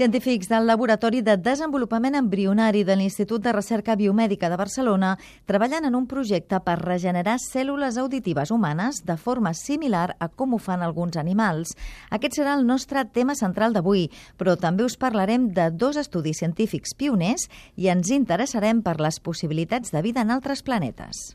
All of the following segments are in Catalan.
Científics del Laboratori de Desenvolupament Embrionari de l'Institut de Recerca Biomèdica de Barcelona treballen en un projecte per regenerar cèl·lules auditives humanes de forma similar a com ho fan alguns animals. Aquest serà el nostre tema central d'avui, però també us parlarem de dos estudis científics pioners i ens interessarem per les possibilitats de vida en altres planetes.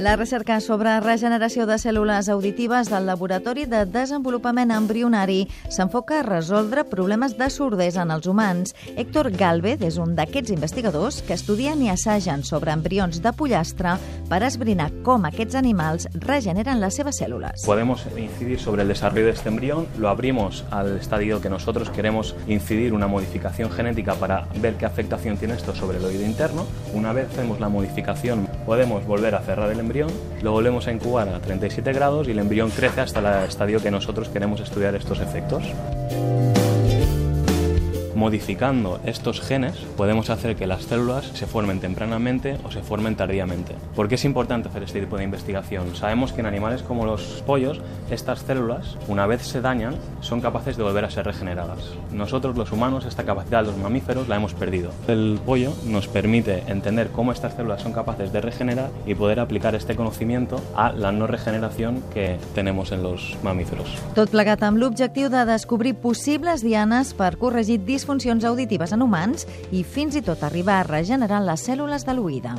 La recerca sobre regeneració de cèl·lules auditives del Laboratori de Desenvolupament Embrionari s'enfoca a resoldre problemes de sordesa en els humans. Héctor Galvez és un d'aquests investigadors que estudien i assagen sobre embrions de pollastre per esbrinar com aquests animals regeneren les seves cèl·lules. Podemos incidir sobre el desarrollo de este embrión, lo abrimos al estadio que nosotros queremos incidir una modificación genética para ver qué afectación tiene esto sobre el oído interno. Una vez hacemos la modificación, podemos volver a cerrar el embrión lo volvemos a incubar a 37 grados y el embrión crece hasta el estadio que nosotros queremos estudiar estos efectos. Modificando estos genes podemos hacer que las células se formen tempranamente o se formen tardíamente. ¿Por qué es importante hacer este tipo de investigación? Sabemos que en animales como los pollos, estas células, una vez se dañan, son capaces de volver a ser regeneradas. Nosotros los humanos, esta capacidad de los mamíferos la hemos perdido. El pollo nos permite entender cómo estas células son capaces de regenerar y poder aplicar este conocimiento a la no regeneración que tenemos en los mamíferos. Tot plegat amb l'objectiu de descobrir possibles dianes per corregir disfuncions funcions auditives en humans i fins i tot arribar a regenerar les cèl·lules de l'oïda.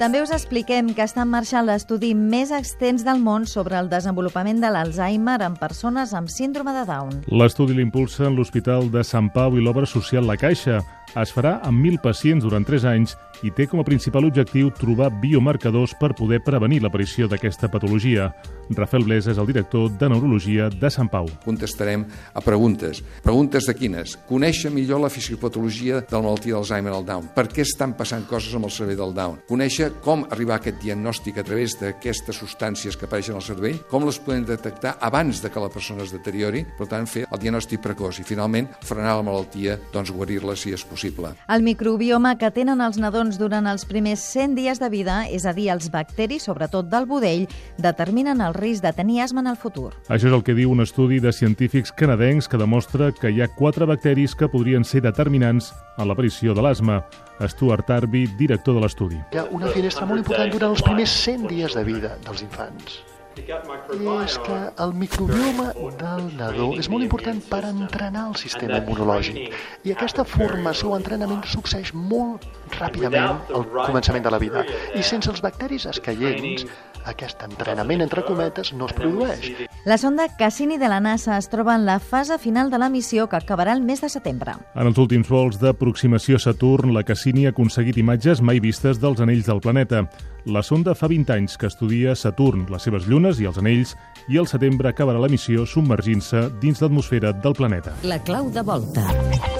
També us expliquem que està en marxa l'estudi més extens del món sobre el desenvolupament de l'Alzheimer en persones amb síndrome de Down. L'estudi l'impulsa en l'Hospital de Sant Pau i l'Obra Social La Caixa. Es farà amb 1.000 pacients durant 3 anys i té com a principal objectiu trobar biomarcadors per poder prevenir l'aparició d'aquesta patologia. Rafael Bles és el director de Neurologia de Sant Pau. Contestarem a preguntes. Preguntes de quines? Conèixer millor la fisiopatologia de la malaltia d'Alzheimer al Down. Per què estan passant coses amb el cervell del Down? Conèixer com arribar a aquest diagnòstic a través d'aquestes substàncies que apareixen al cervell, com les podem detectar abans de que la persona es deteriori, per tant, fer el diagnòstic precoç i, finalment, frenar la malaltia, doncs guarir-la si és possible. El microbioma que tenen els nadons durant els primers 100 dies de vida, és a dir, els bacteris, sobretot del budell, determinen el risc de tenir asma en el futur. Això és el que diu un estudi de científics canadencs que demostra que hi ha quatre bacteris que podrien ser determinants en l'aparició de l'asma. Stuart Tarby, director de l'estudi. Hi ha una finestra molt important durant els primers 100 dies de vida dels infants és que el microbioma del nadó és molt important per entrenar el sistema immunològic i aquesta formació o entrenament succeeix molt ràpidament al començament de la vida i sense els bacteris escaients aquest entrenament entre cometes no es produeix. La sonda Cassini de la NASA es troba en la fase final de la missió que acabarà el mes de setembre. En els últims vols d'aproximació a Saturn, la Cassini ha aconseguit imatges mai vistes dels anells del planeta. La sonda fa 20 anys que estudia Saturn, les seves llunes i els anells, i al setembre acabarà la missió submergint-se dins l'atmosfera del planeta. La clau de volta.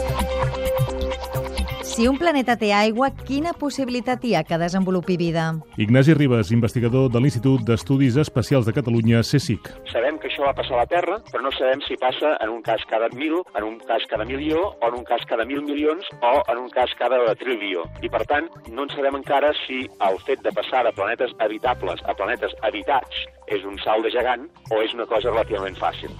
Si un planeta té aigua, quina possibilitat hi ha que desenvolupi vida? Ignasi Ribas, investigador de l'Institut d'Estudis Especials de Catalunya, CSIC. Sabem que això va passar a la Terra, però no sabem si passa en un cas cada mil, en un cas cada milió, o en un cas cada mil milions, o en un cas cada trilió. I, per tant, no en sabem encara si el fet de passar de planetes habitables a planetes habitats és un salt de gegant o és una cosa relativament fàcil.